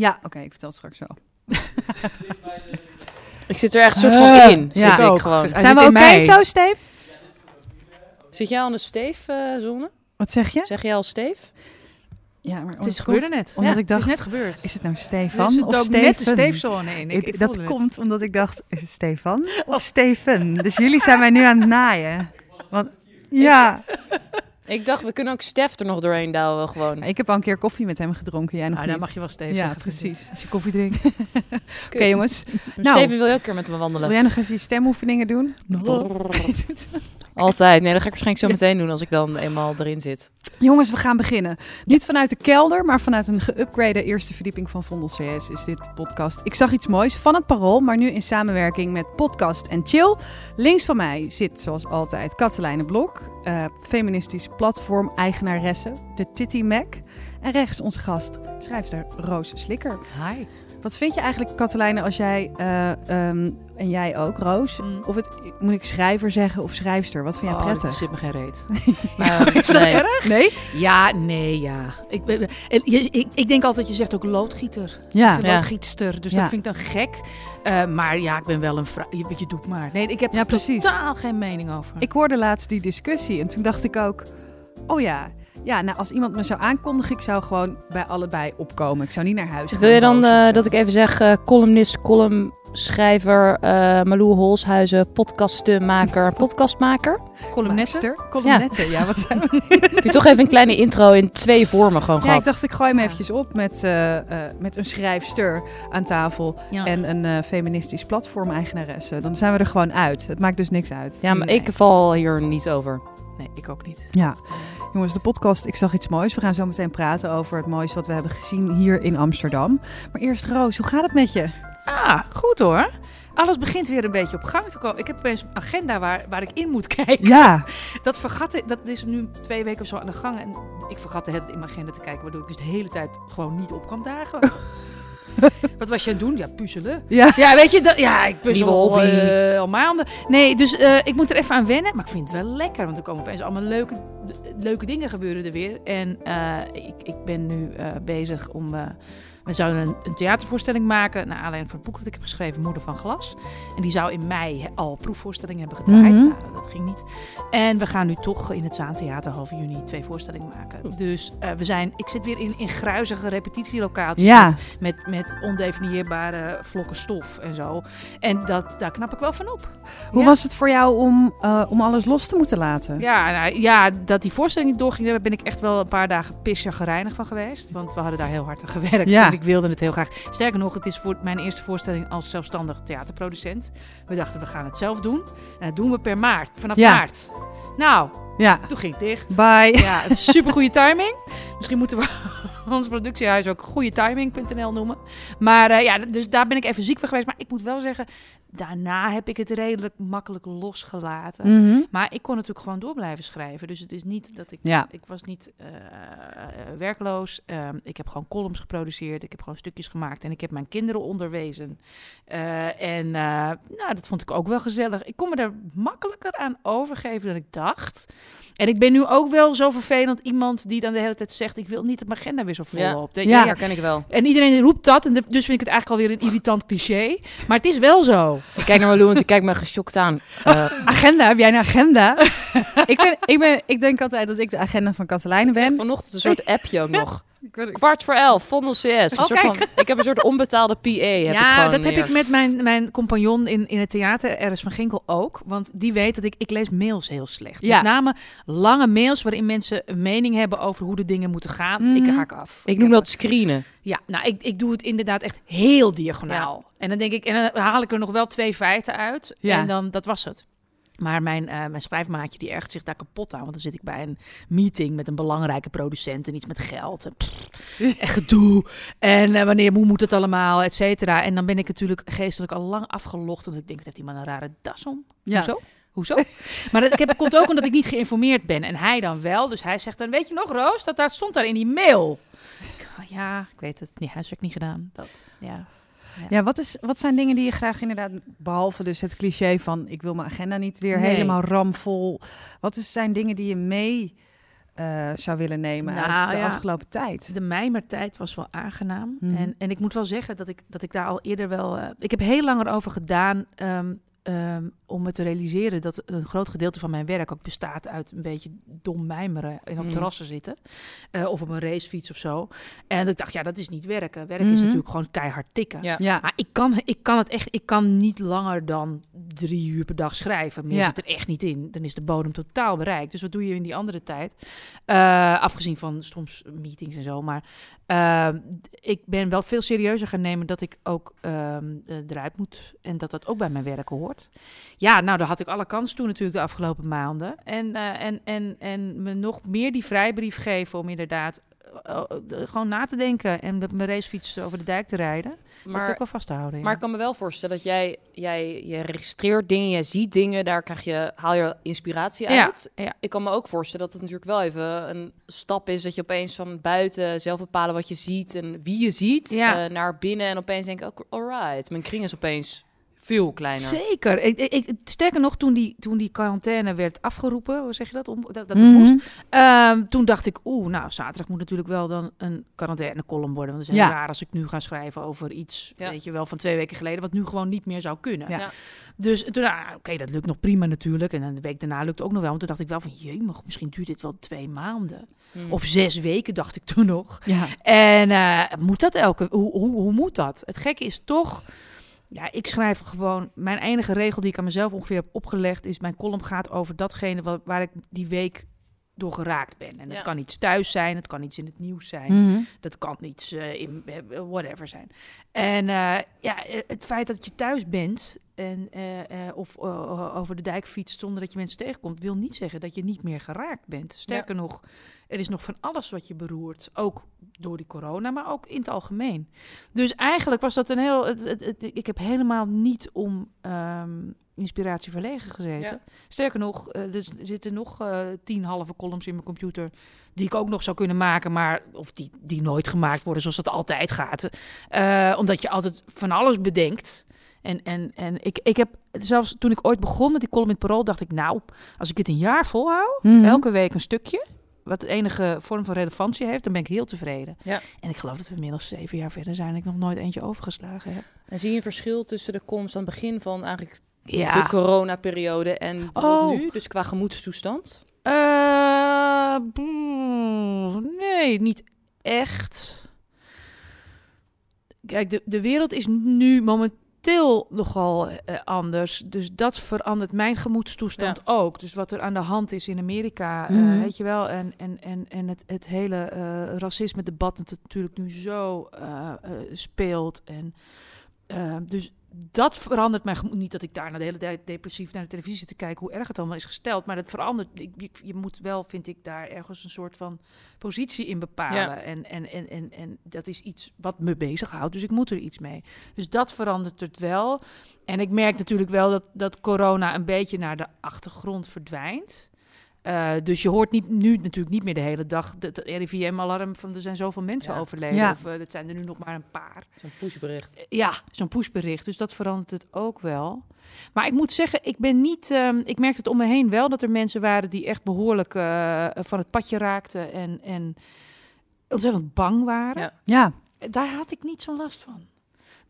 Ja, oké, ik vertel het straks wel. Ik zit er echt soort van in. ja. Zit Ook. ik gewoon. Zijn we oké zo, Steve? Zit jij aan de steefzone? Wat zeg je? zeg jij al steef? Ja, maar Het is gebeurde net. Omdat Ja, ik dacht, het is net gebeurd. is het nou Stefan zit of ook Steven? net de steefzone in. Ik, Ik- ik dat het. komt omdat ik dacht, is het Stefan of Steven? Dus jullie zijn mij nu aan het naaien. Want ja, Ik dacht, we kunnen ook Stef er nog doorheen douwen gewoon. ik heb al een keer koffie met hem gedronken. Jij nog Nou, niet. dan mag je wel Steef Ja, zeggen. precies. Als je koffie drinkt. Oké jongens, Nou. Steven wil je ook een keer met me wil wandelen. jij nog even je stemoefeningen doen? Altijd. Nee, dat ga ik waarschijnlijk zo meteen doen als ik dan eenmaal erin zit. Jongens, we gaan beginnen. Niet vanuit de kelder, maar vanuit een geüpgrade eerste verdieping van Vondel CS is dit podcast. Ik zag iets moois van het Parool, maar nu in samenwerking met Podcast en Chill. Links van mij zit zoals altijd Katelijne Blok, eh, feministisch platform eigenaresse, de Titty Mac. En rechts onze gast, schrijfster Roos Slikker. Hi. Wat vind je eigenlijk, Katelijne, als jij, eh, ehm, en jij ook, Roos, Mm. of het, moet ik schrijver zeggen of schrijfster? Wat vind jij Oh, prettig? dat zit me geen reet. Maar, is dat nee. erg? Nee? Ja, nee, ja. Ik, denk altijd, je zegt ook loodgieter. Ja. Ja. Loodgietster. Dus Ja. dat vind ik dan gek. Eh, maar ja, ik ben wel een vrouw. Je, je doet maar. Nee, ik heb Ja, precies. totaal geen mening over. Ik hoorde laatst die discussie en toen dacht ik ook, oh ja, ja, nou als iemand me zou aankondigen, ik zou gewoon bij allebei opkomen. Ik zou niet naar huis gaan. Wil je dan eh, dat ik even zeg, eh, columnist, columnschrijver, eh Malou Holshuizen, podcastmaker, podcastmaker? columniste. Master? Columnette, ja. wat zijn we? Heb je toch even een kleine intro in twee vormen gewoon Ja, ik gehad? dacht ik gooi hem eventjes op met, met een schrijfster aan tafel Ja. en een feministisch platform-eigenaresse. Dan zijn we er gewoon uit. Het maakt dus niks uit. Ja, maar Nee. ik val hier niet over. Nee, ik ook niet. Ja, jongens, de podcast Ik zag iets moois. We gaan zo meteen praten over het moois wat we hebben gezien hier in Amsterdam. Maar eerst Roos, hoe gaat het met je? Ah, goed hoor. Alles begint weer een beetje op gang te komen. Ik heb opeens een agenda waar, waar ik in moet kijken. Ja, Dat vergat ik, dat is nu twee weken of zo aan de gang. En ik vergat de hele tijd in mijn agenda te kijken, waardoor ik dus de hele tijd gewoon niet op kwam dagen. Wat was je aan het doen? Ja, puzzelen. ja. Ja, weet je, dat, ja, ik puzzel al, eh, al maanden. Nee, dus eh, ik moet er even aan wennen. Maar ik vind het wel lekker, want er komen opeens allemaal leuke, leuke dingen gebeuren er weer. En eh, ik, ik ben nu bezig om... we zouden een, een theatervoorstelling maken, naar aanleiding van het boek dat ik heb geschreven, Moeder van Glas. En die zou in mei al proefvoorstellingen hebben gedraaid. Mhm. Nou, dat ging niet. En we gaan nu toch in het Zaantheater half juni twee voorstellingen maken. Dus eh, we zijn, ik zit weer in, in gruizige repetitielokaaltjes Ja. met, met, met ondefinieerbare vlokken stof en zo. En dat, daar knap ik wel van op. Hoe Ja. was het voor jou om, eh, om alles los te moeten laten? Ja, nou, ja, dat die voorstelling niet doorging, daar ben ik echt wel een paar dagen pisser van geweest. Want we hadden daar heel hard aan gewerkt Ja. Ik wilde het heel graag. Sterker nog, het is voor mijn eerste voorstelling als zelfstandig theaterproducent. We dachten, we gaan het zelf doen. En dat doen we per maart, vanaf Ja. maart. Nou, Ja, toen ging het dicht. bye. Ja, het is super goede timing. Misschien moeten we ons productiehuis ook goeietiming.nl noemen. Maar eh, ja, dus daar ben ik even ziek van geweest. Maar ik moet wel zeggen, daarna heb ik het redelijk makkelijk losgelaten. Mhm. Maar ik kon natuurlijk gewoon door blijven schrijven. Dus het is niet dat ik... Ja. Ik was niet eh, werkloos. Ehm, ik heb gewoon columns geproduceerd. Ik heb gewoon stukjes gemaakt. En ik heb mijn kinderen onderwezen. Eh, en eh, nou, dat vond ik ook wel gezellig. Ik kon me er makkelijker aan overgeven dan ik dacht. En ik ben nu ook wel zo vervelend iemand die dan de hele tijd zegt... ik wil niet dat mijn agenda weer zo vol Ja. loopt. Ja. Ja, herken ik wel. En iedereen roept dat. En de- dus vind ik het eigenlijk alweer een irritant cliché. Maar het is wel zo. Ik kijk naar Malou, want die kijkt me geschokt aan. Eh, Agenda, heb jij een agenda? ik, ben, ik, ben, ik denk altijd dat ik de agenda van Katelijne ben. vanochtend een soort appje ook nog. Ik weet- Kwart voor elf, Vondel CS. Een Oh, soort van, ik heb een soort onbetaalde PA. Heb ik ja, dat heb ik met mijn, mijn compagnon in, in het theater, Eris van Ginkel, ook. Want die weet dat ik, ik lees mails heel slecht. Ja. Met name lange mails waarin mensen een mening hebben over hoe de dingen moeten gaan. Mhm. Ik haak af. Ik noem dat screenen. Ja, nou, ik, ik doe het inderdaad echt heel diagonaal. En dan denk ik, en dan haal ik er nog wel twee feiten uit. Ja. En dan, dat was het. Maar mijn, eh, mijn schrijfmaatje die ergt zich daar kapot aan. Want dan zit ik bij een meeting met een belangrijke producent en iets met geld. En, pff, en gedoe. En eh, wanneer hoe moet het allemaal, et cetera. En dan ben ik natuurlijk geestelijk al lang afgelogd. Want ik denk, wat heeft die man een rare das om? Ja. Hoezo? Hoezo? maar dat ik heb, komt ook omdat ik niet geïnformeerd ben. En hij dan wel. Dus hij zegt dan, weet je nog Roos, dat daar stond daar in die mail. Ik, oh, ja, ik weet het. Nee, huiswerk niet gedaan. Dat, ja. Ja, wat, is, wat zijn dingen die je graag inderdaad, behalve dus het cliché van ik wil mijn agenda niet weer Nee. helemaal ramvol. Wat is, zijn dingen die je mee eh, zou willen nemen uit Nou, de ja. afgelopen tijd. De mijmertijd was wel aangenaam. Mhm. en, en ik moet wel zeggen dat ik, dat ik daar al eerder wel... eh, ik heb heel lang erover gedaan ehm, ehm, om me te realiseren... dat een groot gedeelte van mijn werk ook bestaat uit een beetje dom mijmeren... en op Mhm. terrassen zitten. eh, of op een racefiets of zo. En ik dacht, ja, dat is niet werken. Werk is Mhm. natuurlijk gewoon keihard tikken. Ja. Ja, Maar ik kan, ik kan het echt, ik kan niet langer dan drie uur per dag schrijven. Meer Ja. zit er echt niet in. Dan is de bodem totaal bereikt. Dus wat doe je in die andere tijd? Eh, afgezien van soms meetings en zo. Maar eh, ik ben wel veel serieuzer gaan nemen dat ik ook ehm, eh, eruit moet. En dat dat ook bij mijn werk hoort. Ja, nou, daar had ik alle kans toe natuurlijk de afgelopen maanden. En, eh, en, en, en me nog meer die vrijbrief geven om inderdaad... eh, eh, gewoon na te denken en met mijn racefiets over de dijk te rijden. Maar ook Maar, wel vast te houden. ja. maar ik kan me wel voorstellen dat jij, jij je registreert dingen, jij ziet dingen, daar krijg je, haal je inspiratie uit. ja. Ik kan me ook voorstellen dat het natuurlijk wel even een stap is dat je opeens van buiten zelf bepalen wat je ziet en wie je ziet, naar binnen en opeens denk ik, oh, alright, mijn kring is opeens veel kleiner. Zeker. Ik, ik, sterker nog, toen die, toen die quarantaine werd afgeroepen, hoe zeg je dat? Om, dat, Mhm. moest. Ehm, toen dacht ik, oeh, nou, zaterdag moet natuurlijk wel dan een quarantaine-column worden. Want het is heel Ja. raar als ik nu ga schrijven over iets, Ja. weet je wel, van twee weken geleden, wat nu gewoon niet meer zou kunnen. Ja. Ja. Dus toen, ah, oké, dat lukt nog prima natuurlijk. En dan de week daarna lukt het ook nog wel. Want toen dacht ik wel van, jemig, misschien duurt dit wel twee maanden. Hmm. Of zes weken, dacht ik toen nog. ja. En eh, moet dat elke... Hoe, hoe, hoe moet dat? Het gekke is toch... Ja, ik schrijf gewoon... Mijn enige regel die ik aan mezelf ongeveer heb opgelegd... is mijn column gaat over datgene wat, waar ik die week door geraakt ben. En dat Ja. kan iets thuis zijn, het kan iets in het nieuws zijn... Mhm. Dat kan iets eh, in eh, whatever zijn. En eh, ja, het feit dat je thuis bent en, eh, eh, of over de dijk fietst zonder dat je mensen tegenkomt, wil niet zeggen dat je niet meer geraakt bent. Sterker nog, er is nog van alles wat je beroert. Ook door die corona, maar ook in het algemeen. Dus eigenlijk was dat een heel. Het, het, het- ik heb helemaal niet om ehm, inspiratie verlegen gezeten. Sterker nog, eh, er zitten nog tien halve columns in mijn computer. Die ik ook nog zou kunnen maken, maar of die, die nooit gemaakt worden zoals dat altijd gaat. Omdat je altijd van alles bedenkt. En, en, en ik, ik heb zelfs toen ik ooit begon met die column in het parool, dacht ik, nou, als ik dit een jaar volhoud, Mhm. elke week een stukje, wat de enige vorm van relevantie heeft, dan ben ik heel tevreden. Ja. En ik geloof dat we inmiddels zeven jaar verder zijn en ik nog nooit eentje overgeslagen heb. En zie je een verschil tussen de komst aan het begin van eigenlijk de coronaperiode en Oh. nu? Dus qua gemoedstoestand? Eh, nee, niet echt. Kijk, de, de wereld is nu momenteel nogal eh, anders. Dus dat verandert mijn gemoedstoestand ook. Dus wat er aan de hand is in Amerika, eh, Mhm. weet je wel. En, en, en, en het, het hele eh racisme-debat dat natuurlijk nu zo speelt. En, dus dat verandert mijn gemoed. Niet dat ik daar de hele tijd depressief naar de televisie zit te kijken hoe erg het allemaal is gesteld. Maar dat verandert. Ik, je, je moet wel, vind ik, daar ergens een soort van positie in bepalen. Ja. En, en, en, en, en dat is iets wat me bezighoudt. Dus ik moet er iets mee. Dus dat verandert het wel. En ik merk natuurlijk wel dat, dat corona een beetje naar de achtergrond verdwijnt. Eh, dus je hoort niet, nu natuurlijk niet meer de hele dag het RIVM-alarm van er zijn zoveel mensen Ja. overleden. Ja. Of uh, dat zijn er nu nog maar een paar. Zo'n pushbericht. Eh, Ja, zo'n pushbericht. Dus dat verandert het ook wel. Maar ik moet zeggen, ik ben niet. ehm, ik merkte het om me heen wel dat er mensen waren die echt behoorlijk eh, van het padje raakten en, en ontzettend bang waren. Ja. Ja, Daar had ik niet zo'n last van.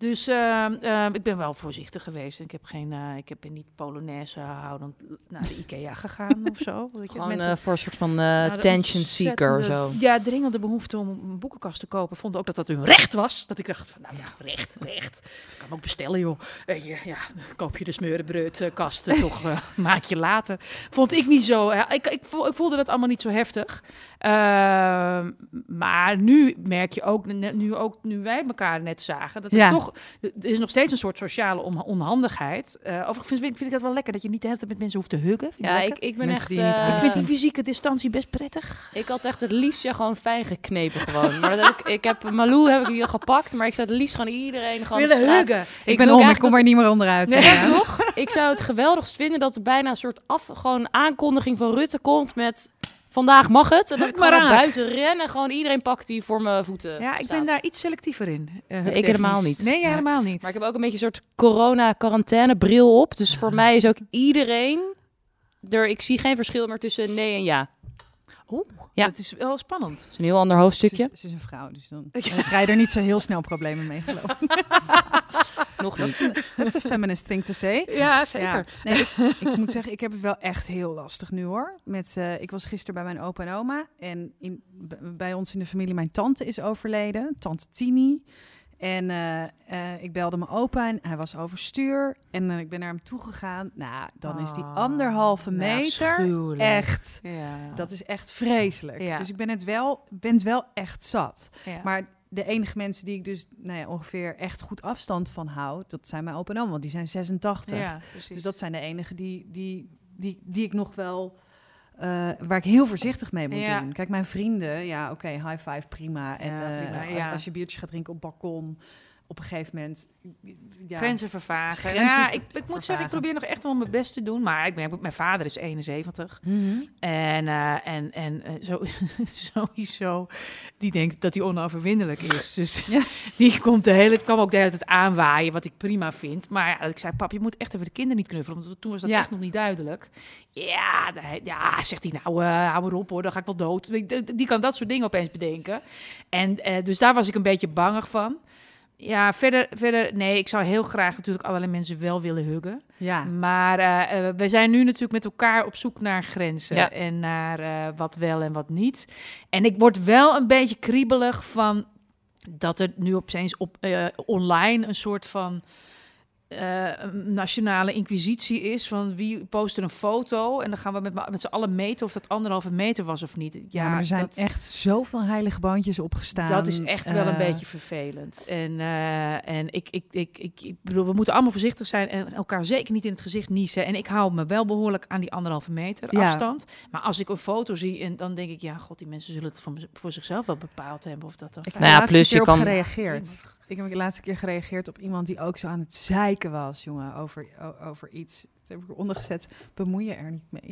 Dus ehm, ehm, ik ben wel voorzichtig geweest. Ik heb geen, eh, ik heb niet Polonaise houdend naar de IKEA gegaan of zo. Weet je, Gewoon mensen- eh, voor een soort van eh, Nou, de attention seeker zo. Ja, dringende behoefte om een boekenkast te kopen. Vond ook dat dat hun recht was. Dat ik dacht van, nou ja, recht, recht. Ik kan ook bestellen, joh. Weet je, ja, dan koop je de smeurenbroodkast eh, toch een maandje later. Vond ik niet zo... ik, ik voelde dat allemaal niet zo heftig. Ehm, maar nu merk je ook, net- nu, ook, nu wij elkaar net zagen, dat er Ja. toch... Er is nog steeds een soort sociale on- onhandigheid. Eh overigens vind, vind ik dat wel lekker, dat je niet de hele tijd met mensen hoeft te huggen. Vind Ja, ik, ik ben Mensen echt... eh, Ik vind die fysieke distantie best prettig. Ik had echt het liefst ja, gewoon fijn geknepen gewoon. Maar dat ik, ik heb Malou heb ik hier gepakt, maar ik zou het liefst gewoon iedereen gewoon Willen huggen. ik, ben om, ik kom dat- er niet meer onderuit. Nee, Ja. nog. Ik zou het geweldigst vinden dat er bijna een soort af, gewoon aankondiging van Rutte komt met vandaag mag het. En dat ik maar aan. buiten ren en gewoon iedereen pakt die voor mijn voeten Ja, ik staat. ben daar iets selectiever in. eh, ik helemaal niet. Nee, jij helemaal niet. Maar ik heb ook een beetje een soort corona-quarantaine bril op. Dus voor mij is ook iedereen er. Ik zie geen verschil meer tussen nee en ja. Oeh, Ja. dat is wel spannend. Dat is een heel ander hoofdstukje. Ze, is- ze is een vrouw, dus dan krijg je er niet zo heel snel problemen mee, geloof ik. Nog Dat is niet. een that's a feminist thing to say. Ja, zeker. Ja. Nee, ik, ik moet zeggen, ik heb het wel echt heel lastig nu hoor. Met, eh, ik was gisteren bij mijn opa en oma. En in, bij ons in de familie, mijn tante is overleden. Tante Tini. En eh, eh, ik belde mijn opa en hij was overstuur. En eh, ik ben naar hem toegegaan. Nou, dan is die Oh, anderhalve meter afschuwelijk. echt... Ja. Dat is echt vreselijk. Ja. Dus ik ben het wel, ben het wel echt zat. ja. Maar de enige mensen die ik dus nou ja, ongeveer echt goed afstand van hou, dat zijn mijn opa en oma, want die zijn 86. ja, precies. Dus dat zijn de enigen die, die, die, die ik nog wel, eh, waar ik heel voorzichtig mee moet Ja. doen. Kijk, mijn vrienden, ja, oké, high five, prima. En Ja, eh, als- ja. als, je biertjes gaat drinken op balkon, op een gegeven moment. Ja, Grenzen vervagen. Grenzen ja, ver- ik, ik moet zeggen, ik probeer nog echt wel mijn best te doen. Maar ik ben, mijn vader is 71. Mhm. En, eh, en, en eh, zo, sowieso, die denkt dat hij onoverwinnelijk is. Dus Ja. die komt de hele, kwam ook de hele tijd aanwaaien, wat ik prima vind. Maar ja, ik zei, pap, je moet echt even de kinderen niet knuffelen. Want toen was dat Ja. echt nog niet duidelijk. Ja, ja zegt hij, nou, eh hou erop hoor, dan ga ik wel dood. Die, kan dat soort dingen opeens bedenken. En dus daar was ik een beetje bangig van. Ja, verder, verder, nee, ik zou heel graag natuurlijk allerlei mensen wel willen huggen. ja. Maar eh, we zijn nu natuurlijk met elkaar op zoek naar grenzen Ja. en naar eh, wat wel en wat niet. En ik word wel een beetje kriebelig van dat er nu opeens op eh, online een soort van eh, een nationale inquisitie is van wie post er een foto en dan gaan we met, met z'n allen meten of dat anderhalve meter was of niet. Ja, maar er zijn dat, echt zoveel heilige bandjes opgestaan. dat is echt wel een Eh, beetje vervelend. En, eh, en ik, ik, ik, ik, ik bedoel, we moeten allemaal voorzichtig zijn en elkaar zeker niet in het gezicht niezen. En ik hou me wel behoorlijk aan die anderhalve meter Ja. afstand. Maar als ik een foto zie, en dan denk ik, ja, god, die mensen zullen het voor, voor zichzelf wel bepaald hebben of dat dan. Ik Nou ja, plus je kan- gereageerd. Ik heb de laatste keer gereageerd op iemand die ook zo aan het zeiken was, jongen, over, over iets. Dat heb ik eronder gezet. Bemoei je er niet mee.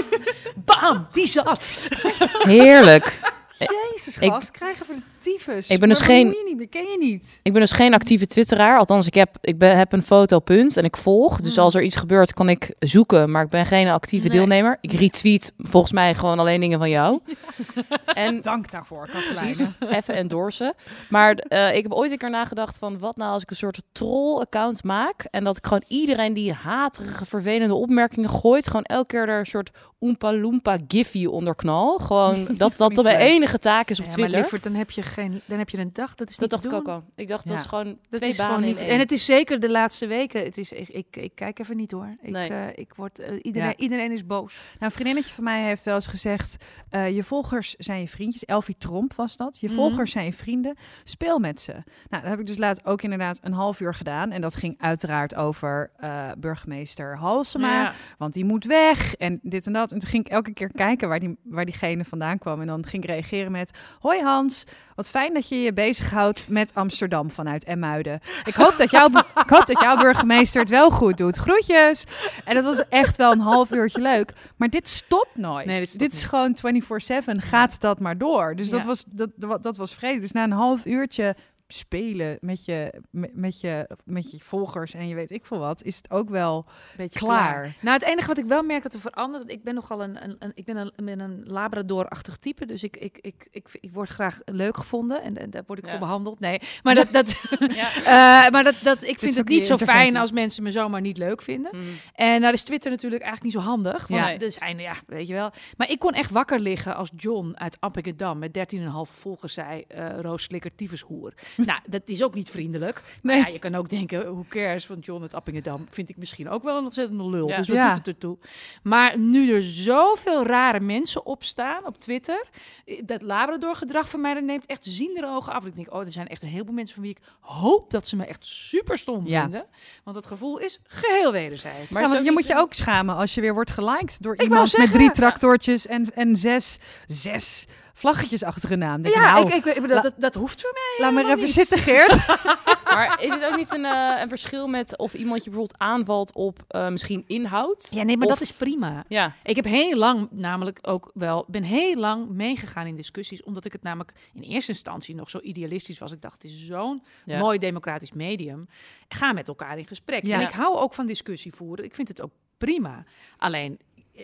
Bam, die zat. Heerlijk. Jezus, Ik- gast, krijgen we de tyfus. Ik ben dus Maar geen- je niet, ken je niet. Ik ben dus geen actieve twitteraar. Althans, ik heb, ik ben, heb een fotopunt en ik volg. Dus Hmm. als er iets gebeurt, kan ik zoeken. Maar ik ben geen actieve Nee. deelnemer. Ik retweet volgens mij gewoon alleen dingen van jou. En Dank daarvoor, precies, even endorsen. Maar eh, ik heb ooit een keer nagedacht van... wat nou als ik een soort troll-account maak... en dat ik gewoon iedereen die haterige, vervelende opmerkingen gooit... gewoon elke keer er een soort Oompa Loompa Giffy onder knal. Gewoon dat dat mijn leuk. enige taak is op Ja, maar Twitter. lieverd, dan heb je geen, dan heb je een dag. Dat is dat niet dacht te ik ook doen. al. Ik dacht, dat is gewoon Dat twee is banen gewoon in niet. één. En het is zeker de laatste weken. Het is, ik, ik, ik kijk even niet hoor. Ik, Nee. eh, ik word, eh, iedereen, Ja. iedereen is boos. Nou, een vriendinnetje van mij heeft wel eens gezegd... eh, je volgers zijn je vriendjes. Elfie Tromp was dat. Je Mhm. volgers zijn je vrienden. Speel met ze. Nou, dat heb ik dus laatst ook inderdaad een half uur gedaan. En dat ging uiteraard over eh, burgemeester Halsema. Ja. Want die moet weg en dit en dat. En toen ging ik elke keer kijken waar, die, waar diegene vandaan kwam. En dan ging ik reageren met... Hoi Hans, wat fijn dat je je bezighoudt met Amsterdam vanuit Emmuiden. Ik hoop dat jouw, ik hoop dat jouw burgemeester het wel goed doet. Groetjes! En dat was echt wel een half uurtje leuk. Maar dit stopt nooit. Nee, dit stopt dit is gewoon 24-7. Gaat dat maar door. Dus dat, was, dat, dat was vreselijk. Dus na een half uurtje spelen met je, met, je, met je volgers en je weet ik veel wat, is het ook wel Beetje klaar. Nou, het enige wat ik wel merk dat er verandert. Ik ben nogal een, een, een ik ben een, ben een Labrador-achtig type. Dus ik, ik, ik, ik, ik word graag leuk gevonden. En, en daar word ik Ja. voor behandeld. Nee, maar dat, dat, Ja. eh, maar dat, dat, ik vind het niet zo fijn als mensen me zomaar niet leuk vinden. Mm. En nou is Twitter natuurlijk eigenlijk niet zo handig. Want Ja. er zijn, ja, weet je wel. Maar ik kon echt wakker liggen als John uit Appingedam met 13,5 volgers zei... eh Roos Slikker tyfushoer. Nou, dat is ook niet vriendelijk. Maar Nee. ja, je kan ook denken, hoe cares? Want John uit Appingedam vind ik misschien ook wel een ontzettende lul. Ja. Dus wat Ja. doet het ertoe? Maar nu er zoveel rare mensen opstaan op Twitter... dat Labrador-gedrag van mij, dat neemt echt ziendere ogen af. Ik denk, oh, er zijn echt een heleboel mensen van wie ik hoop dat ze me echt super stom Ja. vinden. Want het gevoel is geheel wederzijds. Maar want je moet je ook schamen als je weer wordt geliked door iemand met drie ja. tractortjes en, en zes, zes vlaggetjes achter een naam. Denk Ja, nou, ik, ik, la- dat, dat hoeft voor mij laat maar even niet. zitten, Geert. Maar is het ook niet een, eh, een verschil met of iemand je bijvoorbeeld aanvalt op eh, misschien inhoud? Ja, nee, maar Of- dat is prima. Ja, Ik heb heel lang namelijk ook wel, ben heel lang meegegaan in discussies, omdat ik het namelijk in eerste instantie nog zo idealistisch was. Ik dacht, het is zo'n Ja. mooi democratisch medium. Ga met elkaar in gesprek. Ja. En ik hou ook van discussie voeren. Ik vind het ook prima. Alleen,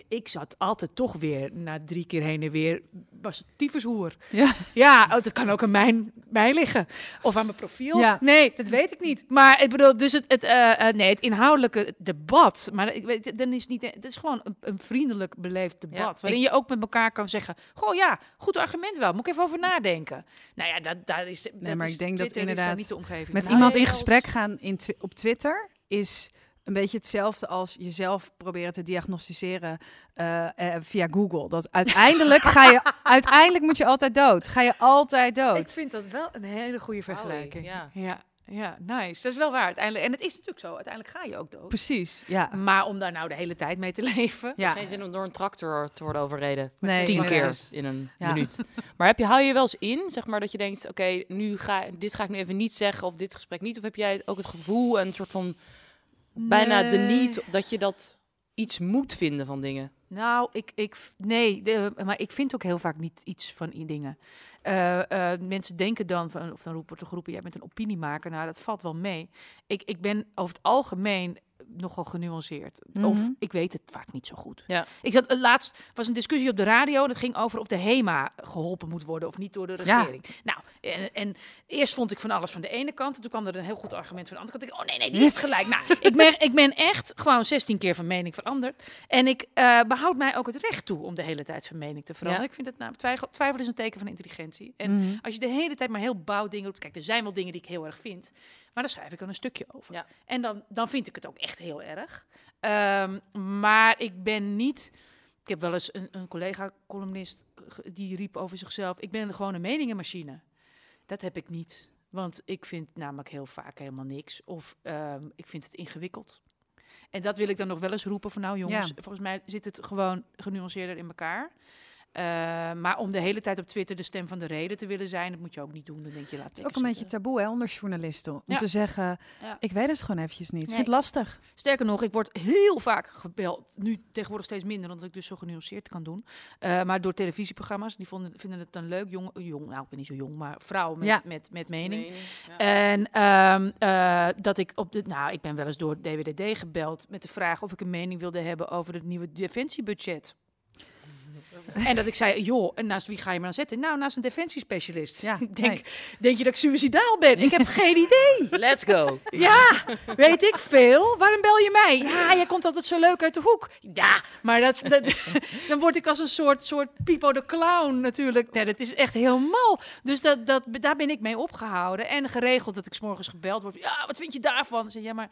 ik zat altijd toch weer na drie keer heen en weer was het tyfushoer. Ja. Ja, oh, dat kan ook aan mijn, mij liggen. Of aan mijn profiel. Ja. Nee, dat weet ik niet. Maar ik bedoel, dus het, het, eh, eh, nee, het inhoudelijke debat. Maar ik weet, dan is niet. Het is gewoon een, een vriendelijk beleefd debat. Ja, waarin je ook met elkaar kan zeggen: Goh, ja, goed argument wel. Moet ik even over nadenken. Nou ja, dat, daar is. dat maar is, ik denk dat Twitter inderdaad niet de omgeving. Met Nou, iemand nee, in gesprek gaan in op Twitter is een beetje hetzelfde als jezelf proberen te diagnosticeren eh, eh, via Google. Dat uiteindelijk ga je, uiteindelijk moet je altijd dood. Ga je altijd dood. Ik vind dat wel een hele goede vergelijking. ja. ja, ja, nice. Dat is wel waar uiteindelijk. En het is natuurlijk zo. Uiteindelijk ga je ook dood. Precies. Ja. Maar om daar nou de hele tijd mee te leven. Ja. Geen zin om door een tractor te worden overreden. Nee, Tien keer in een Ja. minuut. Maar heb je, hou je wel eens in, zeg maar, dat je denkt, oké, nu ga dit ga ik nu even niet zeggen of dit gesprek niet? Of heb jij ook het gevoel en een soort van bijna de niet dat je dat iets moet vinden van dingen? Nou, ik, ik, nee, de, maar ik vind ook heel vaak niet iets van die dingen. Eh, mensen denken dan, van, of dan wordt er geroepen, jij bent een opiniemaker. Nou, dat valt wel mee. Ik, ik ben over het algemeen nogal genuanceerd. Of Mhm. ik weet het vaak niet zo goed. Ja. Ik zat eh, laatst was een discussie op de radio. Dat ging over of de HEMA geholpen moet worden of niet door de Ja. regering. Nou, en, en eerst vond ik van alles van de ene kant. En toen kwam er een heel goed argument van de andere kant. Ik, oh nee, nee, die heeft gelijk. Nou, ik ben, ik ben echt gewoon 16 keer van mening veranderd. En ik eh, behoud mij ook het recht toe om de hele tijd van mening te veranderen. Ja. Ik vind het nou, twijfel, twijfel is een teken van intelligentie. En Mhm. als je de hele tijd maar heel bouw dingen roept. Kijk, er zijn wel dingen die ik heel erg vind. Maar daar schrijf ik dan een stukje over. Ja. En dan, dan vind ik het ook echt heel erg. Ehm, maar ik ben niet. Ik heb wel eens een, een collega-columnist die riep over zichzelf: Ik ben gewoon een meningenmachine. Dat heb ik niet. Want ik vind namelijk heel vaak helemaal niks. Of ehm, ik vind het ingewikkeld. En dat wil ik dan nog wel eens roepen van nou jongens, Ja. volgens mij zit het gewoon genuanceerder in elkaar. Eh, maar om de hele tijd op Twitter de stem van de reden te willen zijn, dat moet je ook niet doen. Dan denk je, laat Het is ook een beetje taboe hè, onder journalisten. Om Ja. te zeggen, Ja. ik weet het gewoon eventjes niet. Ik Nee. vind het lastig. Sterker nog, ik word heel vaak gebeld. Nu tegenwoordig steeds minder, omdat ik dus zo genuanceerd kan doen. Eh, maar door televisieprogramma's, die vonden, vinden het dan leuk. Jong, jong, nou, ik ben niet zo jong, maar vrouwen met, Ja. met, met mening. Ja. En ehm, eh, dat ik op de. Nou, ik ben wel eens door DWDD gebeld met de vraag of ik een mening wilde hebben over het nieuwe defensiebudget. En dat ik zei, joh, en naast wie ga je me dan zetten? Nou, naast een defensiespecialist. Ja, ik denk, nee. denk je dat ik suicidaal ben? Ik heb geen idee. Let's go. Ja, weet ik veel. Waarom bel je mij? Ja, jij komt altijd zo leuk uit de hoek. Ja, maar dat, dat, dan word ik als een soort, soort Pipo de Clown natuurlijk. Nee, dat is echt heel mal. Dus dat, dat, daar ben ik mee opgehouden. En geregeld dat ik 's morgens gebeld word. Ja, wat vind je daarvan? Dan zeg ik, ja, maar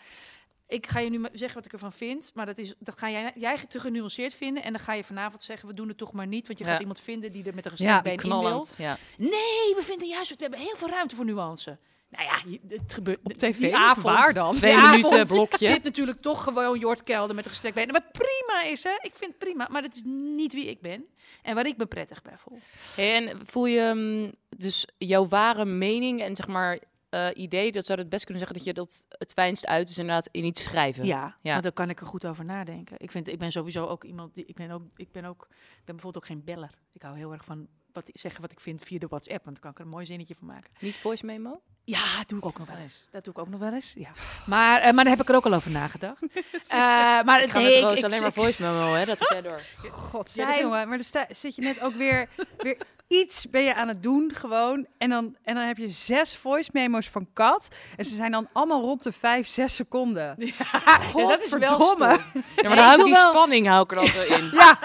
ik ga je nu zeggen wat ik ervan vind. Maar dat, is, dat ga jij, jij te genuanceerd vinden. En dan ga je vanavond zeggen, we doen het toch maar niet. Want je Ja. gaat iemand vinden die er met een gestrekt been in wil. Ja. Nee, we vinden juist, we hebben heel veel ruimte voor nuance. Nou ja, het gebeurt Op tv? Die avond, Waar dan? Twee minuten blokje. Zit natuurlijk toch gewoon Jort Kelder met een gestrekt been. Wat prima is, hè? Ik vind het prima. Maar dat is niet wie ik ben. En waar ik me prettig bij voel. En voel je mm, dus jouw ware mening en zeg maar eh, idee, dat zou het best kunnen zeggen dat je dat het fijnst uit is inderdaad in iets schrijven. Ja, Ja. want dan kan ik er goed over nadenken. Ik, vind, ik ben sowieso ook iemand die. Ik ben ook, ik ben ook. Ik ben bijvoorbeeld ook geen beller. Ik hou heel erg van wat, zeggen wat ik vind via de WhatsApp. Want dan kan ik er een mooi zinnetje van maken. Niet voice memo? Ja, dat doe ik ook nog wel eens. Dat doe ik ook nog wel eens. Ja. Maar, eh, maar daar heb ik er ook al over nagedacht. Eh, maar Ik ga nee, met ik- Roos ik- alleen maar voice memo, hè? Dat jij door. God, Ja, dat is- jongen. Maar dan sta- zit je net ook weer, weer iets ben je aan het doen gewoon. En dan, en dan heb je zes voice memo's van Kat. En ze zijn dan allemaal rond de vijf, zes seconden. Ja, dat is wel stom. Ja, maar dan houdt die wel- spanning hou ik er dan zo in. Ja.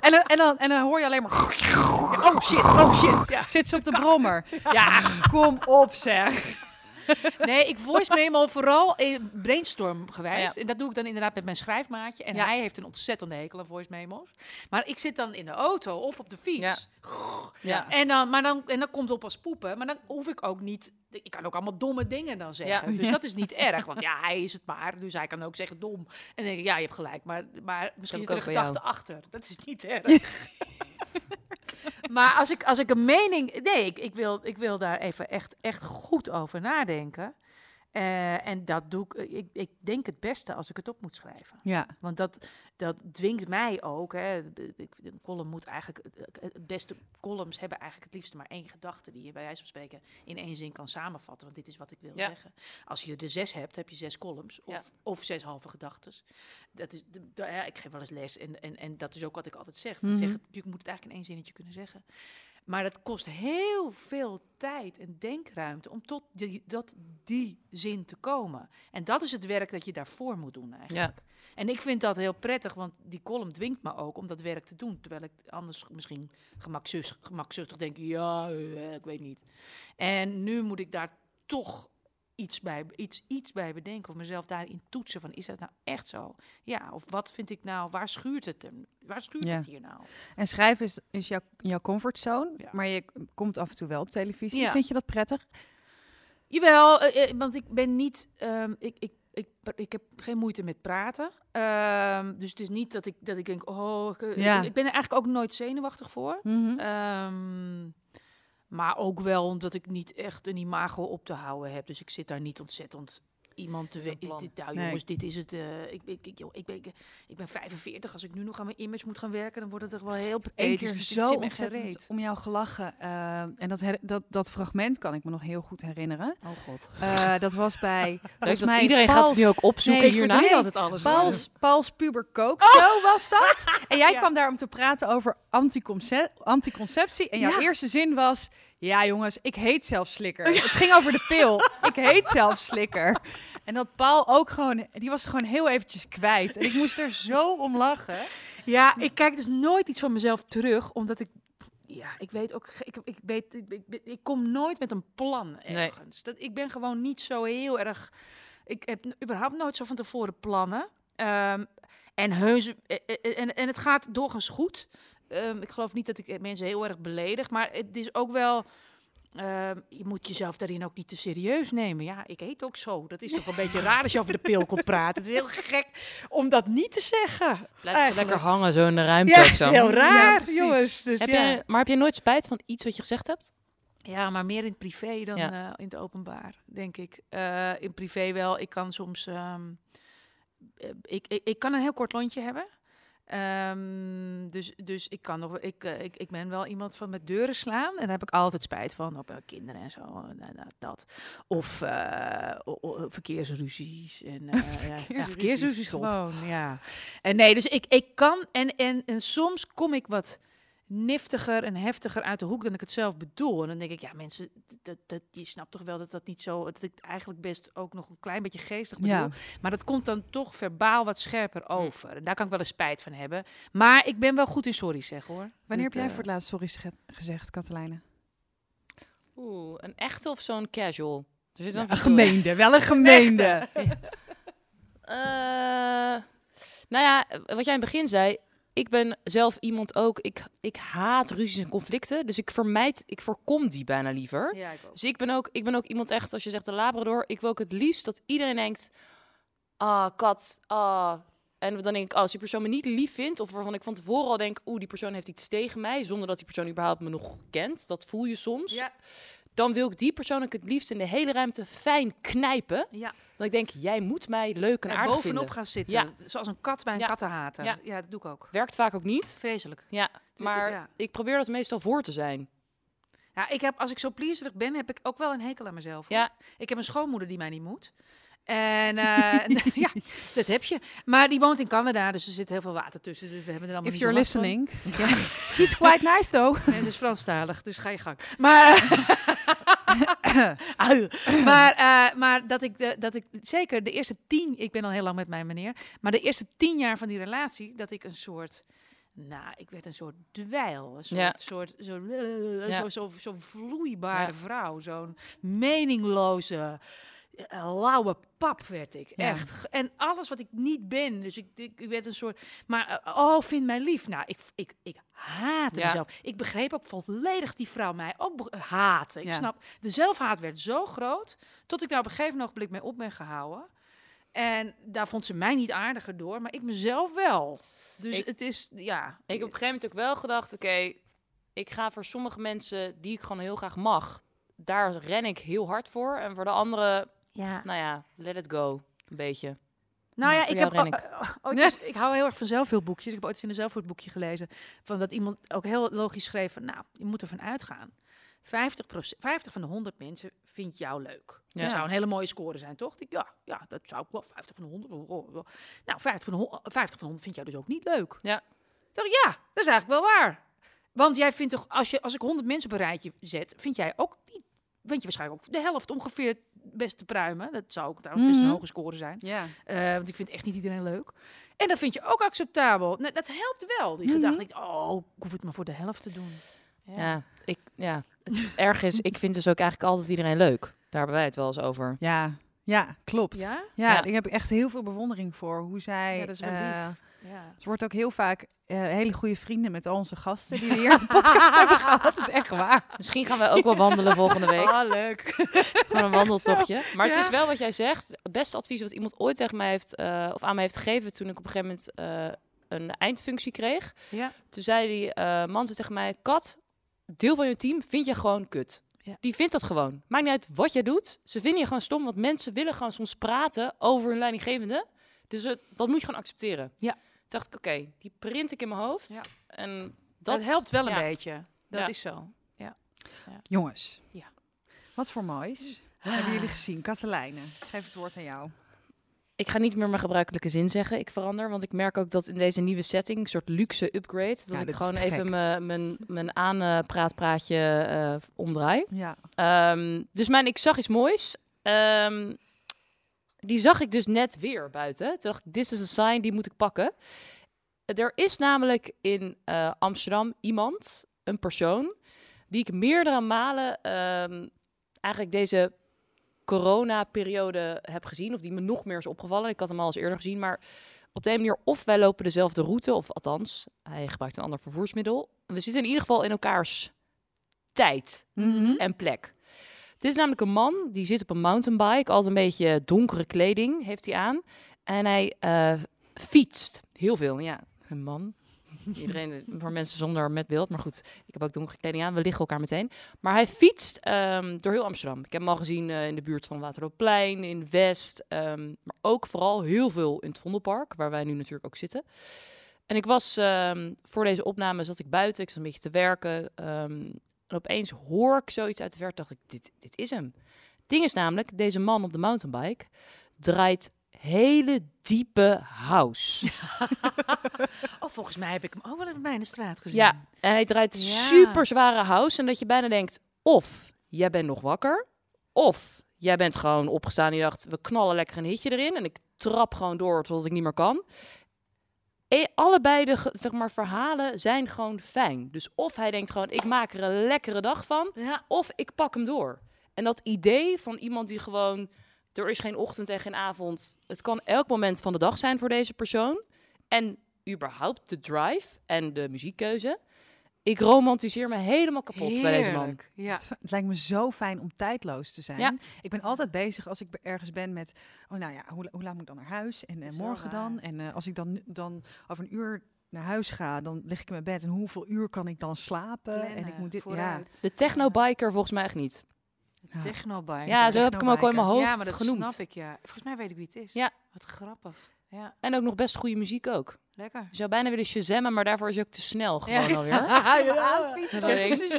En dan, en, dan, en dan hoor je alleen maar... Oh shit, oh shit. Ja. Zit ze op de brommer. Ja, kom op zeg. Nee, ik voice memo vooral in brainstorm gewijs. Ja. En dat doe ik dan inderdaad met mijn schrijfmaatje. En Ja. hij heeft een ontzettende hekel aan voice memo's. Maar ik zit dan in de auto of op de fiets. Ja. En dan, maar dan, en dan komt het op als poepen. Maar dan hoef ik ook niet... Ik kan ook allemaal domme dingen dan zeggen. Ja. Dus dat is niet erg. Want ja, hij is het maar. Dus hij kan ook zeggen dom. En dan denk ik, ja, je hebt gelijk. Maar, maar misschien zit heb er een gedachte achter. Dat is niet erg. maar als ik, als ik een mening... Nee, ik, ik, wil, ik wil daar even echt, echt goed over nadenken. Eh, en dat doe ik, eh, ik, ik denk het beste als ik het op moet schrijven. Ja. Want dat, dat dwingt mij ook. Hè. Een column moet eigenlijk. Het beste columns hebben eigenlijk het liefst maar één gedachte. die je bij wijze van spreken in één zin kan samenvatten. Want dit is wat ik wil Ja. zeggen. Als je er zes hebt, heb je zes columns. Of, Ja. of zes halve gedachten. Dat is, ja, ik geef wel eens les. En, en, en dat is ook wat ik altijd zeg. Zeg het, je moet het eigenlijk in één zinnetje kunnen zeggen. Maar dat kost heel veel tijd en denkruimte om tot die, dat, die zin te komen. En dat is het werk dat je daarvoor moet doen eigenlijk. Ja. En ik vind dat heel prettig, want die column dwingt me ook om dat werk te doen. Terwijl ik anders misschien gemakzuchtig, gemakzuchtig denk, ja, eh, ik weet niet. En nu moet ik daar toch iets bij, iets, iets bij bedenken of mezelf daarin toetsen van, is dat nou echt zo? Ja, of wat vind ik nou, waar schuurt het hem? Waar schuurt Ja. het hier nou? En schrijven is, is jouw, jouw comfortzone, Ja. maar je komt af en toe wel op televisie. Ja. Vind je dat prettig? Jawel, eh, eh, want ik ben niet. ehm, ik, ik, ik, ik heb geen moeite met praten. Ehm, dus het is niet dat ik, dat ik denk, oh, ik, eh, Ja. ik ben er eigenlijk ook nooit zenuwachtig voor. Mhm. Ehm, maar ook wel omdat ik niet echt een imago op te houden heb. Dus ik zit daar niet ontzettend iemand te weten. Nou Nee. jongens, dit is het. eh, ik, ik, ik, joh, ik, ben, ik, ben 45. Als ik nu nog aan mijn image moet gaan werken, dan wordt het toch wel heel Eén pathetisch. keer Dus dit zo zit me ontzettend gereed. om jou gelachen. eh, en dat, her- dat, dat fragment kan ik me nog heel goed herinneren. Oh god. Eh, dat was bij, volgens mij, iedereen gaat het nu ook opzoeken Nee, hierna. verdriet altijd alles. Pauls, Pauls Puber Coke Show was dat. En jij Ja. kwam daar om te praten over anticonce- anticonceptie. En jouw Ja. eerste zin was... Ja jongens, ik heet zelf slikker. Het ging over de pil. Ik heet zelf slikker. En dat Paul ook gewoon... Die was gewoon heel eventjes kwijt. En ik moest er zo om lachen. Ja, ik kijk dus nooit iets van mezelf terug, omdat ik. Ja, ik weet ook. Ik, ik, weet, ik, ik, ik kom nooit met een plan Nee. ergens. Dat, ik ben gewoon niet zo heel erg. Ik heb überhaupt nooit zo van tevoren plannen. Ehm, en heus. eh, eh, En, en het gaat doorgaans goed. Ehm, ik geloof niet dat ik mensen heel erg beledig, maar het is ook wel. ehm, je moet jezelf daarin ook niet te serieus nemen. Ja, ik eet ook zo. Dat is toch een beetje raar als je over de pil komt praten. Het is heel gek om dat niet te zeggen. Blijf lekker hangen zo in de ruimte Ja, is heel raar, Ja, jongens. Dus Heb ja. jij, maar heb je nooit spijt van iets wat je gezegd hebt? ja, maar meer in het privé dan Ja. eh, in het openbaar, denk ik. Eh, in privé wel. Ik kan soms... ehm, eh, ik, ik, ik kan een heel kort lontje hebben. Ehm, dus, dus ik kan nog, ik, eh, ik, ik ben wel iemand van met deuren slaan. En daar heb ik altijd spijt van. Op eh, kinderen en zo. eh, dat. Of o- verkeersruzies. En, ja, Verkeersruzies, gewoon. Ja. En nee, dus ik, ik kan. En, en, en soms kom ik wat niftiger en heftiger uit de hoek dan ik het zelf bedoel. En dan denk ik, ja, mensen, dat, dat, je snapt toch wel dat dat niet zo... dat ik eigenlijk best ook nog een klein beetje geestig bedoel. Ja. Maar dat komt dan toch verbaal wat scherper over. En daar kan ik wel eens spijt van hebben. Maar ik ben wel goed in sorry zeggen, hoor. Wanneer heb jij eh, voor het laatst sorry ge- gezegd, Katelijne? Oeh, een echte of zo'n casual? Er zit wel een gemeende, wel een gemeende. Eh, nou ja, wat jij in het begin zei. Ik ben zelf iemand ook. Ik, ik haat ruzies en conflicten. Dus ik vermijd, ik voorkom die bijna liever. Ja, ik ook. Dus ik ben, ook, ik ben ook iemand echt, als je zegt de Labrador. Ik wil ook het liefst dat iedereen denkt. Ah, kat. Ah. En dan denk ik, als die persoon me niet lief vindt. Of waarvan ik van tevoren al denk. Oeh, die persoon heeft iets tegen mij. Zonder dat die persoon überhaupt me nog kent. Dat voel je soms. Ja, Dan wil ik die persoon ook het liefst in de hele ruimte fijn knijpen. ja. Dan ik denk, jij moet mij leuk en aardig bovenop vinden. gaan zitten. Ja. Zoals een kat bij een Ja. kattenhater. Ja. Ja. dat doe ik ook. Werkt vaak ook niet. Vreselijk. Ja, maar ik probeer dat meestal voor te zijn. Ja, ik heb, als ik zo pleaserig ben, heb ik ook wel een hekel aan mezelf. hoor. Ja, Ik heb een schoonmoeder die mij niet moet. En eh, ja, dat heb je. Maar die woont in Canada, dus er zit heel veel water tussen. Dus we hebben er allemaal If you're listening. She's quite nice though. Nee, ze is Franstalig, dus ga je gang. Maar, Au. maar, eh, maar dat, ik de, dat ik zeker de eerste tien, ik ben al heel lang met mijn meneer, maar de eerste tien jaar van die relatie, dat ik een soort, nou, ik werd een soort dweil, een soort, Ja. soort zo, Ja. zo, zo, zo vloeibare Ja. vrouw, zo'n meningloze, eh, lauwe pap werd ik, Ja. echt. En alles wat ik niet ben, dus ik, ik, ik werd een soort, maar eh, oh, vind mij lief. Nou, ik, ik, ik haatte Ja. mezelf. Ik begreep ook volledig die vrouw mij ook haatte. Ik Ja. snap, de zelfhaat werd zo groot, tot ik daar op een gegeven ogenblik mee op ben gehouden. En daar vond ze mij niet aardiger door, maar ik mezelf wel. Dus Ik- het is, ja. ik heb op een gegeven moment ook wel gedacht, oké, ik ga voor sommige mensen die ik gewoon heel graag mag, daar ren ik heel hard voor. En voor de anderen Ja. Nou ja, let it go. Een beetje. Nou ja, ik jou heb ren o- o- ooit eens- ik hou heel erg van zelfhulpboekjes. Ik heb ooit eens in een zelfhulpboekje gelezen van dat iemand ook heel logisch schreef van, nou, je moet ervan uitgaan. 50, 50 van de 100 mensen vindt jou leuk. Ja. Dat zou een hele mooie score zijn, toch? Ja, ja, dat zou ik wel. 50 van de 100. oh, oh, oh. Nou, 50 van de, hon- 50 van de 100 vind jij dus ook niet leuk. Ja. Ik dacht, ja, dat is eigenlijk wel waar. Want jij vindt toch, als, je, als ik 100 mensen op een rijtje zet, vind jij ook niet, vind je waarschijnlijk ook de helft ongeveer beste pruimen. Dat zou ook trouwens best een Mhm. hoge score zijn. Ja. Eh, want ik vind echt niet iedereen leuk. En dat vind je ook acceptabel. Nou, dat helpt wel, die gedachte. Ik, oh, ik hoef het maar voor de helft te doen. Ja, ik, ja. het erg is, ik vind dus ook eigenlijk altijd iedereen leuk. Daar hebben wij het wel eens over. Ja, ja, klopt. Ja? Ja, Ja. ik heb echt heel veel bewondering voor hoe zij. Ja, dat is wel eh, lief. Ja. Ze wordt ook heel vaak eh, hele goede vrienden met al onze gasten die we hier op de podcast hebben gehad. Dat is echt waar. Misschien gaan we ook wel wandelen volgende week. Oh, leuk. Gewoon een wandeltochtje. Maar het is wel wat jij zegt. Het beste advies wat iemand ooit tegen mij heeft, eh, of aan mij heeft gegeven toen ik op een gegeven moment eh, een eindfunctie kreeg. Ja. Toen zei die eh, man zei tegen mij, Kat, deel van je team vind je gewoon kut. Ja. Die vindt dat gewoon. Maakt niet uit wat jij doet. Ze vinden je gewoon stom, want mensen willen gewoon soms praten over hun leidinggevende. Dus het, dat moet je gewoon accepteren. Ja. Toen dacht ik, oké, die print ik in mijn hoofd. Ja. En Dat, dat, helpt wel een ja. beetje. Dat Ja. is zo. Jongens. Ja. Wat voor moois hebben jullie gezien? Katelijne, geef het woord aan jou. Ik ga niet meer mijn gebruikelijke zin zeggen. Ik verander, want ik merk ook dat in deze nieuwe setting, een soort luxe upgrade, dat Ja, ik gewoon even mijn, mijn, aanpraatpraatje eh omdraai. Ja. Ehm, dus mijn, ik zag iets moois. Ehm, die zag ik dus net weer buiten. Toen dacht ik, this is a sign, die moet ik pakken. Er is namelijk in eh, Amsterdam iemand, een persoon, die ik meerdere malen ehm, eigenlijk deze corona-periode heb gezien. Of die me nog meer is opgevallen. Ik had hem al eens eerder gezien, maar op de een manier of wij lopen dezelfde route, of althans, hij gebruikt een ander vervoersmiddel. We zitten in ieder geval in elkaars tijd Mhm. en plek. Dit is namelijk een man die zit op een mountainbike, altijd een beetje donkere kleding heeft hij aan. En hij eh, fietst heel veel. Ja, een man. Iedereen, voor mensen zonder met beeld. Maar goed, ik heb ook donkere kleding aan. We liggen elkaar meteen. Maar hij fietst ehm, door heel Amsterdam. Ik heb hem al gezien eh, in de buurt van Waterloopplein, in West. ehm, maar ook vooral heel veel in het Vondelpark, waar wij nu natuurlijk ook zitten. En ik was ehm, voor deze opname zat ik buiten. Ik zat een beetje te werken. En opeens hoor ik zoiets uit de verte. Dacht ik, dit, dit is hem. Het ding is namelijk, deze man op de mountainbike draait hele diepe house. Oh, volgens mij heb ik hem ook wel in mijn straat gezien. Ja, en hij draait Ja. super zware house. En dat je bijna denkt, of jij bent nog wakker, of jij bent gewoon opgestaan en je dacht, we knallen lekker een hitje erin. En ik trap gewoon door totdat ik niet meer kan. Allebei de zeg maar, verhalen zijn gewoon fijn. Dus of hij denkt gewoon, ik maak er een lekkere dag van. Ja. Of ik pak hem door. En dat idee van iemand die gewoon... Er is geen ochtend en geen avond. Het kan elk moment van de dag zijn voor deze persoon. En überhaupt de drive en de muziekkeuze. Ik romantiseer me helemaal kapot bij deze man. Ja. Het, lijkt me zo fijn om tijdloos te zijn. Ja. Ik ben altijd bezig als ik ergens ben met, oh nou ja, hoe, hoe laat moet ik dan naar huis? En eh, morgen dan? En eh, als ik dan, dan over een uur naar huis ga, dan lig ik in mijn bed. En hoeveel uur kan ik dan slapen? en ik moet dit, ja. De technobiker volgens mij echt niet. Ja. Technobike. Ja, zo heb ik hem ook al in mijn hoofd Ja, maar dat genoemd. snap ik, ja. Volgens mij weet ik wie het is. Ja. Wat grappig. Ja, En ook nog best goede muziek ook. lekker. Je zou bijna willen shazammen, maar daarvoor is hij ook te snel gewoon Ja. alweer. Weet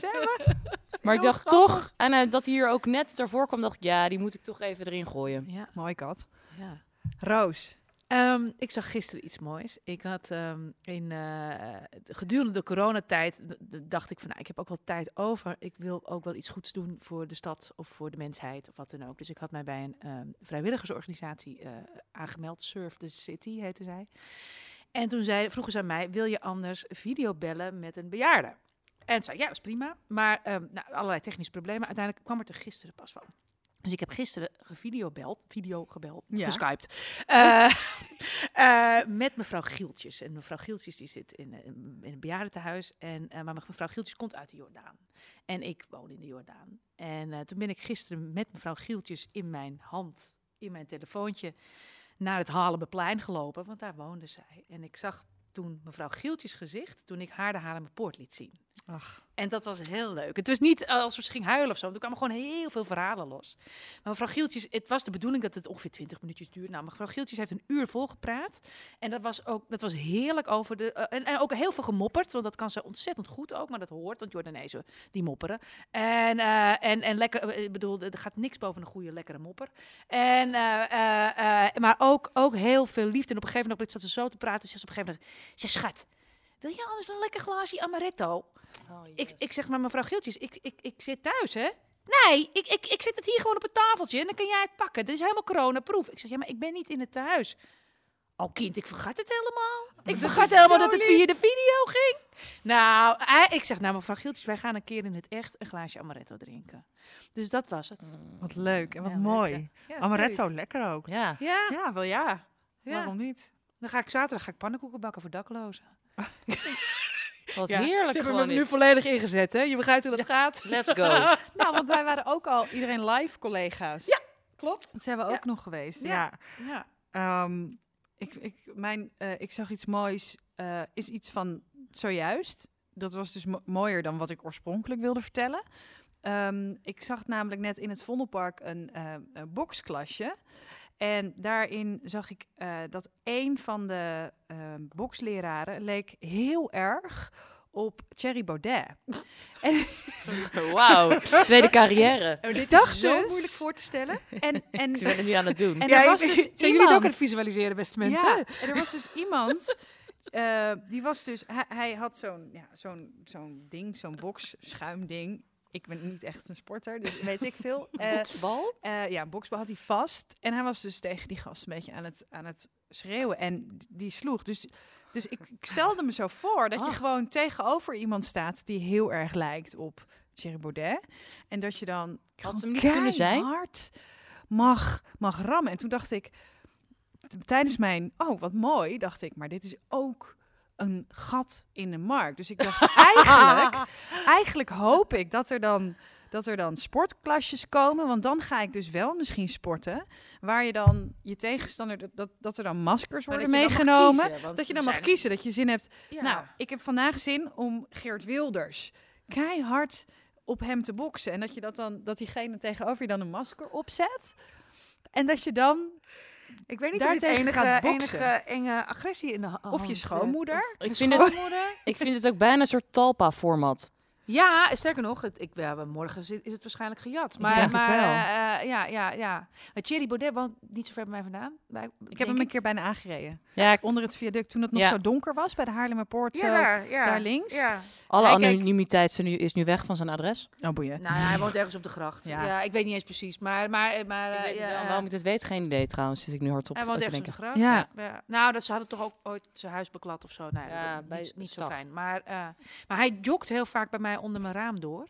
is Maar ik dacht toch, en eh, dat hij hier ook net daarvoor kwam, dacht ik, ja, die moet ik toch even erin gooien. Ja, Mooi kat. ja. Roos. Ehm, ik zag gisteren iets moois. Ik had ehm, in eh, gedurende de coronatijd dacht ik van, nou, ik heb ook wel tijd over. Ik wil ook wel iets goeds doen voor de stad of voor de mensheid of wat dan ook. Dus ik had mij bij een ehm, vrijwilligersorganisatie eh, aangemeld. Surf the City heette zij. En toen zei, vroegen ze aan mij, wil je anders videobellen met een bejaarde? En zei ja, dat is prima. Maar nou, allerlei technische problemen. Uiteindelijk kwam het er gisteren pas van. Dus ik heb gisteren gevideobeld, video gebeld, Ja. geskyped. Eh, eh, met mevrouw Gieltjes. En mevrouw Gieltjes die zit in, eh, in een bejaardentehuis. En, eh, maar mevrouw Gieltjes komt uit de Jordaan. En ik woon in de Jordaan. En toen ben ik gisteren met mevrouw Gieltjes in mijn hand, in mijn telefoontje, naar het Halenbeplein gelopen. Want daar woonde zij. En ik zag toen mevrouw Gieltjes gezicht toen ik haar de Haarlemmer Poort liet zien. Ach. En dat was heel leuk. Het was niet alsof ze ging huilen of zo. Er kwamen gewoon heel veel verhalen los. Maar mevrouw Gieltjes, het was de bedoeling dat het ongeveer 20 minuutjes duurt. Nou, mevrouw Gieltjes heeft een uur volgepraat. En dat was ook dat was heerlijk over de. eh, en, en ook heel veel gemopperd. Want dat kan ze ontzettend goed ook. Maar dat hoort, want Jordanezen die mopperen. En, eh, en, en lekker, eh, ik bedoel, er gaat niks boven een goede, lekkere mopper. En, maar ook, ook heel veel liefde. En op een gegeven moment zat ze zo te praten. Ze op een gegeven moment: Zeg, schat. Wil je anders een lekker glaasje amaretto? Ik, ik zeg maar, mevrouw Gieltjes, ik, ik, ik zit thuis, hè? Nee, ik, ik, ik zet het hier gewoon op het tafeltje en dan kan jij het pakken. Dit is helemaal coronaproof. Ik zeg, ja, maar ik ben niet in het tehuis. Oh kind, ik vergat het helemaal. Ik dat vergat helemaal dat het lief. via de video ging. Nou, ik zeg, nou mevrouw Gieltjes, wij gaan een keer in het echt een glaasje amaretto drinken. Dus dat was het. Wat leuk en wat Ja, mooi. leuk, ja. Amaretto, leuk. lekker ook. Ja. Ja, Ja, wel ja. ja. Waarom niet? Dan ga ik zaterdag ga ik pannenkoeken bakken voor daklozen. Wat Ja, heerlijk Ze hebben me nu volledig ingezet, hè? Je begrijpt hoe dat gaat. Let's go. Nou, want wij waren ook al iedereen live collega's. Ja. Klopt. Dat zijn we ook nog geweest. Ja. Ja. Ja. Ehm, ik, ik, mijn, eh, ik zag iets moois. eh, is iets van zojuist. Dat was dus mo- mooier dan wat ik oorspronkelijk wilde vertellen. Ehm, ik zag namelijk net in het Vondelpark een, eh, een boksklasje. En daarin zag ik eh, dat een van de eh, boksleraren leek heel erg op Thierry Baudet. en, Wauw. Tweede carrière. Oh, dit dacht is zo dus- moeilijk voor te stellen. en, en, Ik ben het nu aan het doen. En ja, er was ik- dus zijn jullie het ook aan het visualiseren, beste mensen? Ja, en er was dus iemand. eh, die was dus. Hij, hij had zo'n ja, zo'n zo'n ding, zo'n box schuimding. Ik ben niet echt een sporter, dus weet ik veel. Eh, Boksbal? eh, ja, boksbal had hij vast. En hij was dus tegen die gast een beetje aan het, aan het schreeuwen. En die sloeg. Dus, dus ik, ik stelde me zo voor dat je Ah. gewoon tegenover iemand staat die heel erg lijkt op Thierry Baudet. En dat je dan Had hem niet kunnen zijn? hard mag, mag rammen. En toen dacht ik, tijdens mijn, oh wat mooi, dacht ik, maar dit is ook een gat in de markt. Dus ik dacht eigenlijk, eigenlijk hoop ik dat er dan dat er dan sportklasjes komen, want dan ga ik dus wel misschien sporten, waar je dan je tegenstander dat, dat, er dan maskers worden dat meegenomen, kiezen, dat je dan mag zijn- kiezen, dat je zin hebt. Ja. Nou, ik heb vandaag zin om Geert Wilders keihard op hem te boksen en dat je dat dan dat diegene tegenover je dan een masker opzet en dat je dan ik weet niet daar of dit tegen enige, gaat enige boksen. enge agressie in de ha- of hand, je schoonmoeder. Ik vind, het, ik vind het ook bijna een soort talpa-format. Ja, sterker nog, het, ik, ja, morgen is het waarschijnlijk gejat. Maar, denk het maar wel. eh, eh, ja, ja, ja. Maar Thierry Baudet woont niet zo ver bij mij vandaan. Bij, Ik heb hem een keer bijna aangereden. Ja, ik- Onder het viaduct toen het nog Ja. zo donker was bij de Haarlemmerpoort. Ja, zo. daar, ja. daar links. Ja. alle anonimiteit is nu, is nu weg van zijn adres. Oh, boeien. Nou, ja, hij woont ergens op de gracht. Ja. Ja. ik weet niet eens precies. Maar, maar, maar Ik eh, weet het ja, wel, waarom ik dit weet, geen idee trouwens. Zit ik nu hardop hij woont ergens op de denken. gracht. Ja. Ja. Nou, dat ze hadden toch ook ooit zijn huis beklad of zo. Nou, Ja, dat- bij niet, niet zo fijn. Maar, eh, maar hij jogt heel vaak bij mij onder mijn raam door.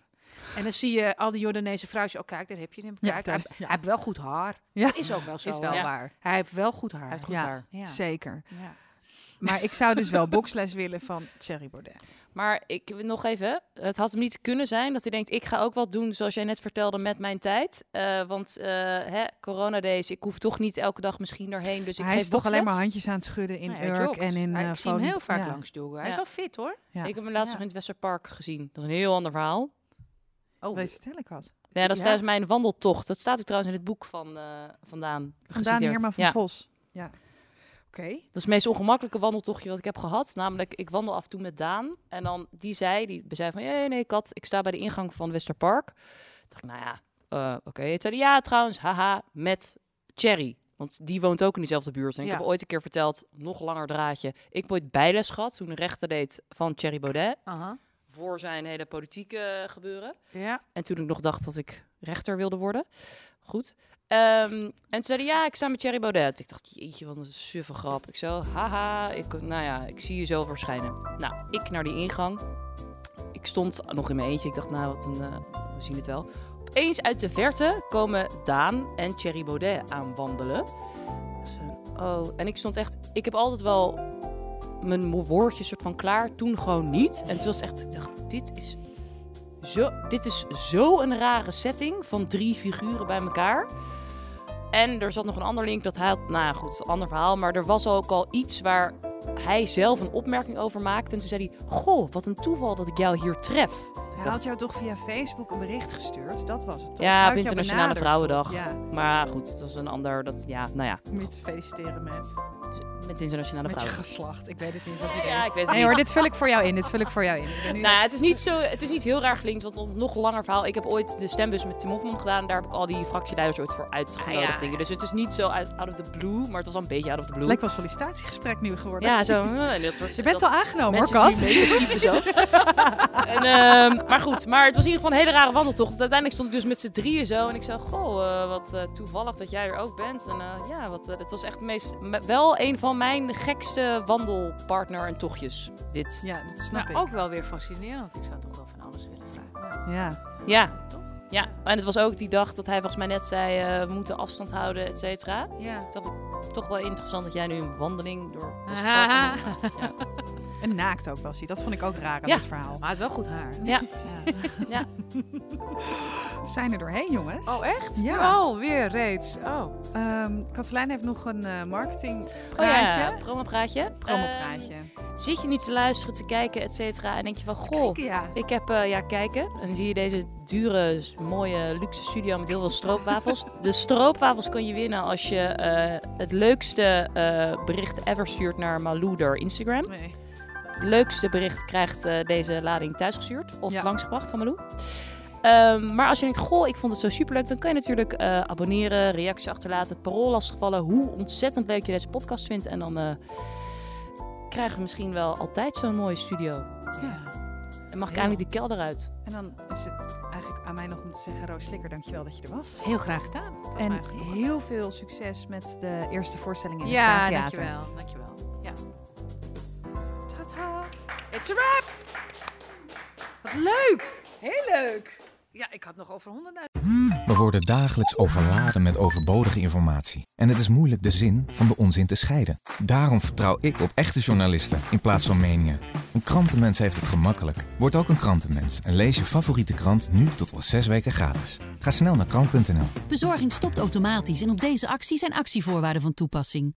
En dan zie je al die Jordaanese vrouwtjes. Oh, kijk, daar heb je hem. Kijk, hij, ja. hij heeft wel goed haar. Ja. Is ook wel zo. Is wel waar. Hij heeft wel goed haar. Hij heeft goed Ja. haar. Ja. Zeker. Maar ik zou dus wel boksles willen van Thierry Baudet. Maar ik nog even, het had hem niet kunnen zijn dat hij denkt, ik ga ook wat doen zoals jij net vertelde met mijn tijd. Eh, want eh hè, corona days, ik hoef toch niet elke dag misschien erheen, dus ik hij geef is toch alleen maar handjes aan het schudden in hij Urk en in eh Ik zie hem Volendam. heel vaak Ja. langs joggen. Hij Ja. is wel fit hoor. Ja. Ik heb hem laatst Ja. nog in het Westerpark gezien. Dat is een heel ander verhaal. Oh, Wees vertel ik wat. Ja, dat is tijdens mijn wandeltocht. Dat staat ook trouwens in het boek van eh vandaan. Vandaan Herman van ja. Vos. Ja. Dat is het meest ongemakkelijke wandeltochtje wat ik heb gehad. Namelijk, ik wandel af en toe met Daan. En dan, die zei, die zei van, nee, nee, kat, ik sta bij de ingang van Westerpark. Toen dacht ik, nou ja, eh, oké. Het zei, ja, trouwens, haha, met Cherry. Want die woont ook in diezelfde buurt. En ik heb ooit een keer verteld, nog langer draadje. Ik heb ooit bijles gehad toen een rechter deed van Thierry Baudet. Aha. Voor zijn hele politieke gebeuren. Ja. En toen ik nog dacht dat ik rechter wilde worden. Goed. Ehm, en toen zei ja, ik sta met Thierry Baudet. Ik dacht, jeetje, wat een suffe grap. Ik zo, haha, ik, nou ja, ik zie je zo verschijnen. Nou, ik naar die ingang. Ik stond nog in mijn eentje. Ik dacht, nou, wat een, eh, we zien het wel. Opeens uit de verte komen Daan en Thierry Baudet aanwandelen. Zo, Oh, en ik stond echt, ik heb altijd wel mijn woordjes soort van klaar. Toen gewoon niet. En toen was echt, ik dacht, dit is zo, dit is zo een rare setting van drie figuren bij elkaar. En er zat nog een ander link dat hij had, nou goed, een ander verhaal. Maar er was ook al iets waar hij zelf een opmerking over maakte. En toen zei hij, goh, wat een toeval dat ik jou hier tref. Hij had jou toch via Facebook een bericht gestuurd? Dat was het toch? Ja, op Internationale Vrouwendag. Ja, Maar goed, dat was een ander, dat, ja, nou ja, om je te feliciteren met, met de Internationale met je Vrouwendag. geslacht. Ik weet het niet wat Ja, deed. ik weet het Nee niet. hoor, dit vul ik voor jou in. Dit vul ik voor jou in. Nou, ja, het is niet zo, het is niet heel raar gelinkt, want een nog langer verhaal. Ik heb ooit de stembus met Tim Hofman gedaan. Daar heb ik al die fractieleiders ooit voor uitgenodigd. Ah, ja. dingen. Dus het is niet zo uit, out of the blue, maar het was al een beetje out of the blue. Lijkt wel een sollicitatiegesprek nu geworden. ja, zo. eh, en dat soort, Je bent dat- al aangenomen hoor, Kat. zo. en, ehm, maar goed, maar het was in ieder geval een hele rare wandeltocht. Want uiteindelijk stond ik dus met z'n drieën zo. En ik zei, goh, eh, wat eh, toevallig dat jij er ook bent. En eh, ja, wat, het was echt het meest, me- wel een van mijn gekste wandelpartner en tochtjes. Dit. Ja, dat snap Nou, ik. ook wel weer fascinerend. Ik zou toch wel van alles willen vragen. Ja. Ja. Ja, en het was ook die dag dat hij volgens mij net zei, eh, we moeten afstand houden, et cetera. Ja. Dat ik toch wel interessant dat jij nu een wandeling door... Ja. En naakt ook wel, zie. Dat vond ik ook raar aan Ja. het verhaal. Maar het wel goed haar. Ja. Ja. We zijn er doorheen, jongens. Oh, echt? Ja. Oh, weer reeds. Oh. Ehm, Katelijn heeft nog een eh marketing Oh ja, promopraatje. Promopraatje. Ehm, zit je nu te luisteren, te kijken, et cetera, en denk je van, goh, Kijken, ja. ik heb, eh, ja, kijken. En dan zie je deze dure, mooie, luxe studio met heel veel stroopwafels. De stroopwafels kun je winnen als je eh, het leukste eh, bericht ever stuurt naar Malou door Instagram. Nee. Leukste bericht krijgt eh, deze lading thuisgestuurd of Ja. langsgebracht van Malou. Ehm, maar als je denkt, goh, ik vond het zo superleuk, dan kan je natuurlijk eh, abonneren, reactie achterlaten, het parool lastigvallen, hoe ontzettend leuk je deze podcast vindt. En dan eh, krijgen we misschien wel altijd zo'n mooie studio. Ja. En mag ik Ja. eindelijk de kelder uit. En dan is het eigenlijk aan mij nog om te zeggen, Roos Slikker, dankjewel dat je er was. Heel graag gedaan. En heel veel succes met de eerste voorstelling in het Ja, dankjewel. Dankjewel. It's a wrap! Wat leuk! Heel leuk! Ja, ik had nog over honderdduizend. We worden dagelijks overladen met overbodige informatie. En het is moeilijk de zin van de onzin te scheiden. Daarom vertrouw ik op echte journalisten in plaats van meningen. Een krantenmens heeft het gemakkelijk. Word ook een krantenmens en lees je favoriete krant nu tot wel zes weken gratis. Ga snel naar krant.nl. Bezorging stopt automatisch en op deze actie zijn actievoorwaarden van toepassing.